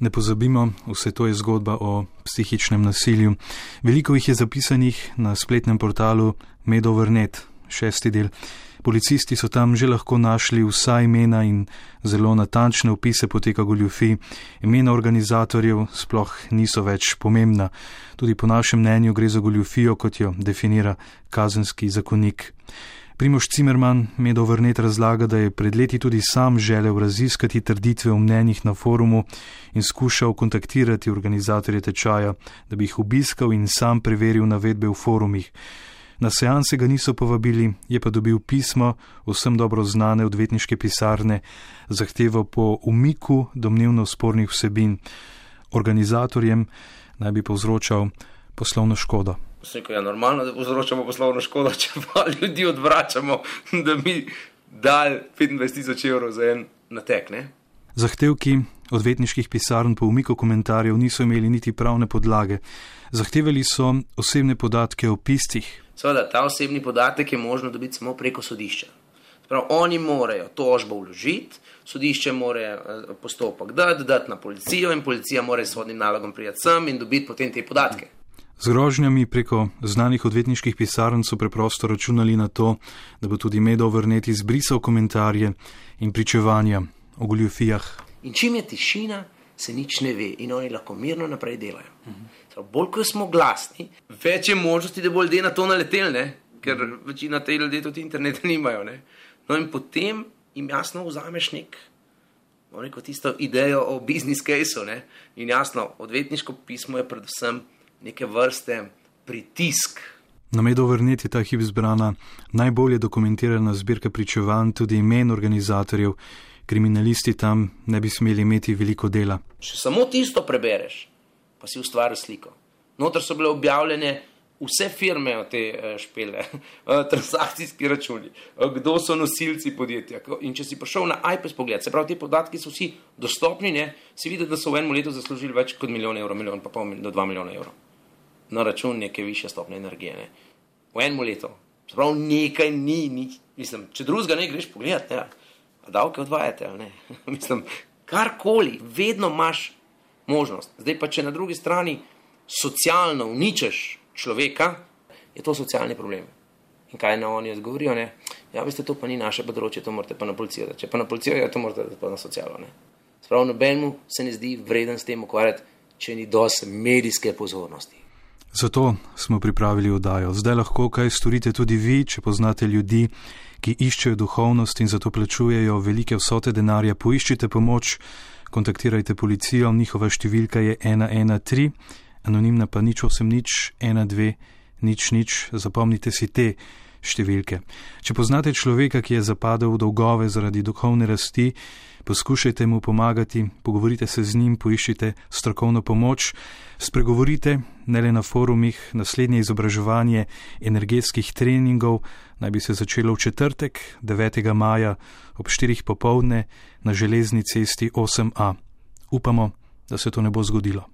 Ne pozabimo, vse to je zgodba o psihičnem nasilju. Veliko jih je zapisanih na spletnem portalu Medovrnet, šesti del. Policisti so tam že lahko našli vsa imena in zelo natančne opise poteka goljufij. Imena organizatorjev sploh niso več pomembna. Tudi po našem mnenju gre za goljufijo, kot jo definira kazenski zakonik. Primoš Cimerman Medovrnet razlaga, da je pred leti tudi sam želel raziskati trditve o mnenjih na forumu in skušal kontaktirati organizatorje tečaja, da bi jih obiskal in sam preveril navedbe v forumih. Na seanse ga niso povabili, je pa dobil pismo vsem dobro znane odvetniške pisarne, zahtevo po umiku domnevno spornih vsebin. Organizatorjem naj bi povzročal poslovno škodo. Rekel, ja, normalno, da povzročamo poslovno škodo, če pa ljudi odvračamo, da bi dal 25 tisoč evrov za en natek. Ne? Zahtevki odvetniških pisarn po umiku komentarjev niso imeli niti pravne podlage. Zahtevali so osebne podatke o piscih. Seveda, ta osebni podatek je možno dobiti samo preko sodišča. Prav, oni morajo tožbo vložiti, sodišče mora postopek dati, dati na policijo in policija mora s sodnim nalogom prijeti sem in dobiti potem te podatke. Z grožnjami preko znanih odvetniških pisarn so preprosto računali na to, da bo tudi medov vrneti izbrisal komentarje in pričevanja o goljufijah. In čim je tišina, se nič ne ve in oni lahko mirno naprej delajo. Uh-huh. Bolj ko smo glasni, več je možnosti, da bo ljudje na to naleteli, ne? ker večina teh ljudi tudi interneta nimajo. Ne? No in potem jim jasno vzameš nek. Neko tisto idejo o business caseu. Ne? In jasno, odvetniško pismo je predvsem neke vrste pritisk. Na medovrnet je ta hip zbrana najbolje dokumentirana zbirka pričevanj, tudi imen organizatorjev. Kriminalisti tam ne bi smeli imeti veliko dela. Če samo tisto prebereš, pa si ustvari sliko. Notor so bile objavljene vse firme od te špele, transakcijski računi, kdo so nosilci podjetja. In če si prišel na iPad pogled, se pravi, te podatki so vsi dostopni, ne? si videl, da so v enem letu zaslužili več kot milijon evrov, milijon pa pol do dva milijona evrov. Na račun neke više stopne energije. Ne? V enem letu. Prav nekaj ni, ni, mislim, če drugega ne greš pogledat, ne, davke odvajate ali ne. mislim, karkoli, vedno imaš možnost. Zdaj pa, če na drugi strani socialno uničeš človeka, je to socialni problem. In kaj na oni odgovorijo? Ne? Ja, veste, to pa ni naše področje, to morate pa na policijo. Če pa na policijo, ja, to morate pa na socialo. Spravo, nobenemu se ne zdi vreden s tem ukvarjati, če ni dosti medijske pozornosti. Zato smo pripravili oddajo. Zdaj lahko kaj storite tudi vi, če poznate ljudi, ki iščejo duhovnost in zato plačujejo velike vsote denarja. Poiščite pomoč, kontaktirajte policijo, njihova številka je 113, anonimna pa nič 8 nič 12 nič nič, zapomnite si te številke. Če poznate človeka, ki je zapadel v dolgove zaradi duhovne rasti, poskušajte mu pomagati, pogovorite se z njim, poiščite strokovno pomoč, spregovorite ne le na forumih, naslednje izobraževanje energetskih treningov naj bi se začelo v četrtek, 9. maja ob 4. popovdne na železni cesti 8a. Upamo, da se to ne bo zgodilo.